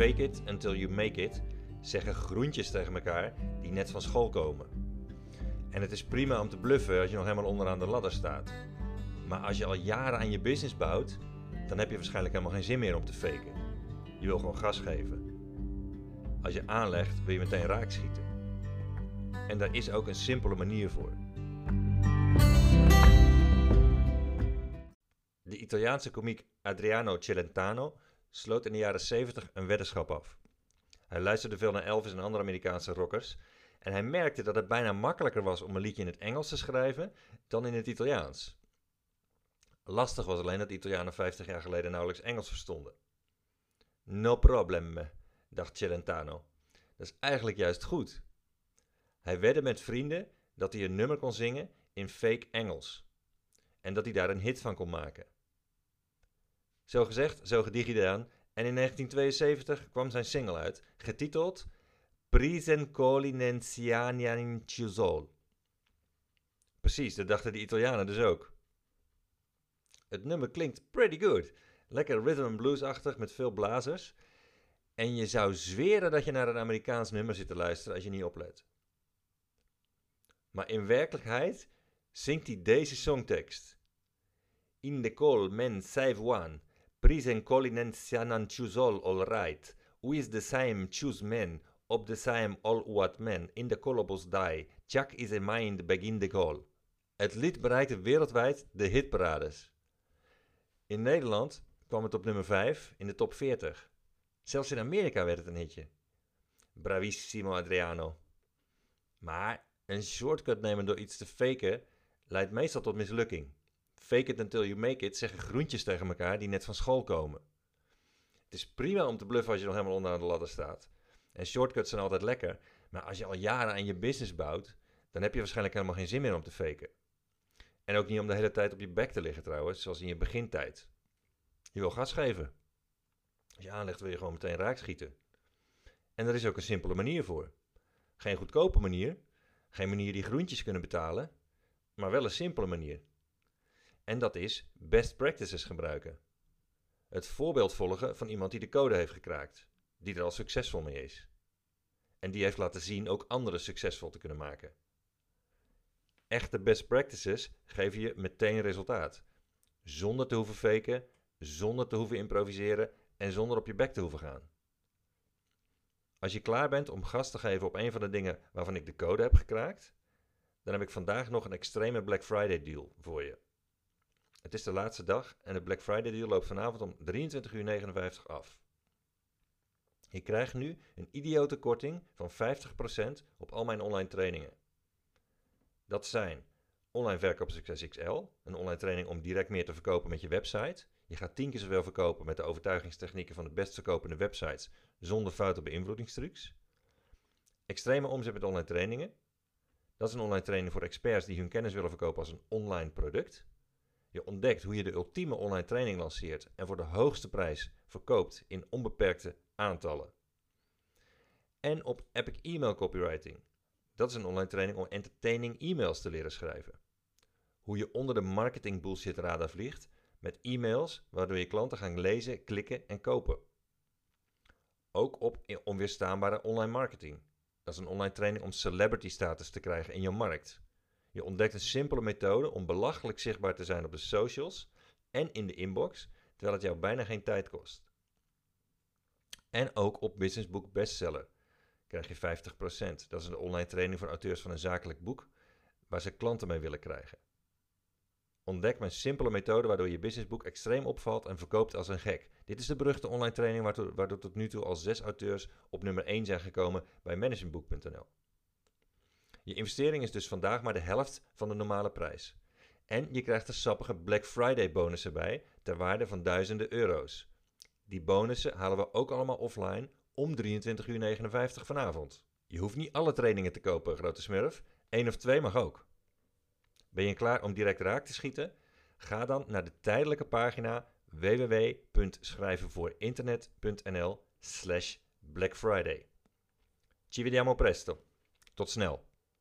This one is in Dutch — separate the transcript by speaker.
Speaker 1: Fake it until you make it zeggen groentjes tegen elkaar die net van school komen. En het is prima om te bluffen als je nog helemaal onderaan de ladder staat. Maar als je al jaren aan je business bouwt, dan heb je waarschijnlijk helemaal geen zin meer om te faken. Je wil gewoon gas geven. Als je aanlegt, wil je meteen raak schieten. En daar is ook een simpele manier voor. De Italiaanse komiek Adriano Celentano sloot in de jaren 70 een weddenschap af. Hij luisterde veel naar Elvis en andere Amerikaanse rockers en hij merkte dat het bijna makkelijker was om een liedje in het Engels te schrijven dan in het Italiaans. Lastig was alleen dat Italianen 50 jaar geleden nauwelijks Engels verstonden. No problem, dacht Celentano. Dat is eigenlijk juist goed. Hij wedde met vrienden dat hij een nummer kon zingen in fake Engels. En dat hij daar een hit van kon maken. Zo gezegd, zo gedaan. En in 1972 kwam zijn single uit, getiteld Prisen Colinensianian Chiusol. Precies, dat dachten de Italianen dus ook. Het nummer klinkt pretty good. Lekker rhythm and blues-achtig met veel blazers. En je zou zweren dat je naar een Amerikaans nummer zit te luisteren als je niet oplet. Maar in werkelijkheid zingt hij deze songtekst. In the call men save one, prisen colinen sianan choose all right. Is the same choose men, op the same all what men, in the colobus die. Chuck is a mind begin the call. Het lied bereikte wereldwijd de hitparades. In Nederland kwam het op nummer 5 in de top 40. Zelfs in Amerika werd het een hitje. Bravissimo Adriano. Maar een shortcut nemen door iets te faken leidt meestal tot mislukking. Fake it until you make it zeggen groentjes tegen elkaar die net van school komen. Het is prima om te bluffen als je nog helemaal onderaan de ladder staat. En shortcuts zijn altijd lekker, maar als je al jaren aan je business bouwt, dan heb je waarschijnlijk helemaal geen zin meer om te faken. En ook niet om de hele tijd op je bek te liggen trouwens, zoals in je begintijd. Je wil gas geven. Als je aanlegt wil je gewoon meteen raak schieten. En er is ook een simpele manier voor. Geen goedkope manier, geen manier die groentjes kunnen betalen, maar wel een simpele manier. En dat is best practices gebruiken. Het voorbeeld volgen van iemand die de code heeft gekraakt, die er al succesvol mee is. En die heeft laten zien ook anderen succesvol te kunnen maken. Echte best practices geven je meteen resultaat. Zonder te hoeven faken, zonder te hoeven improviseren en zonder op je bek te hoeven gaan. Als je klaar bent om gas te geven op een van de dingen waarvan ik de code heb gekraakt, dan heb ik vandaag nog een extreme Black Friday deal voor je. Het is de laatste dag en de Black Friday deal loopt vanavond om 23.59 uur af. Je krijgt nu een idiote korting van 50% op al mijn online trainingen. Dat zijn Online Verkoop Succes XL, een online training om direct meer te verkopen met je website. Je gaat tien keer zoveel verkopen met de overtuigingstechnieken van de best verkopende websites zonder foute beïnvloedingstrucs. Extreme omzet met online trainingen. Dat is een online training voor experts die hun kennis willen verkopen als een online product. Je ontdekt hoe je de ultieme online training lanceert en voor de hoogste prijs verkoopt in onbeperkte aantallen. En op Epic Email Copywriting. Dat is een online training om entertaining e-mails te leren schrijven. Hoe je onder de marketing bullshit radar vliegt met e-mails waardoor je klanten gaan lezen, klikken en kopen. Ook op onweerstaanbare online marketing. Dat is een online training om celebrity status te krijgen in je markt. Je ontdekt een simpele methode om belachelijk zichtbaar te zijn op de socials en in de inbox, terwijl het jou bijna geen tijd kost. En ook op Business Book Bestseller krijg je 50%. Dat is een online training voor auteurs van een zakelijk boek waar ze klanten mee willen krijgen. Ontdek mijn simpele methode waardoor je businessboek extreem opvalt en verkoopt als een gek. Dit is de beruchte online training waardoor, tot nu toe al zes auteurs op nummer 1 zijn gekomen bij managementboek.nl. Je investering is dus vandaag maar de helft van de normale prijs. En je krijgt er sappige Black Friday bonussen bij ter waarde van duizenden euro's. Die bonussen halen we ook allemaal offline om 23.59 uur vanavond. Je hoeft niet alle trainingen te kopen, grote smurf. Eén of twee mag ook. Ben je klaar om direct raak te schieten? Ga dan naar de tijdelijke pagina www.schrijvenvoorinternet.nl slash Black Friday. Ci vediamo presto. Tot snel.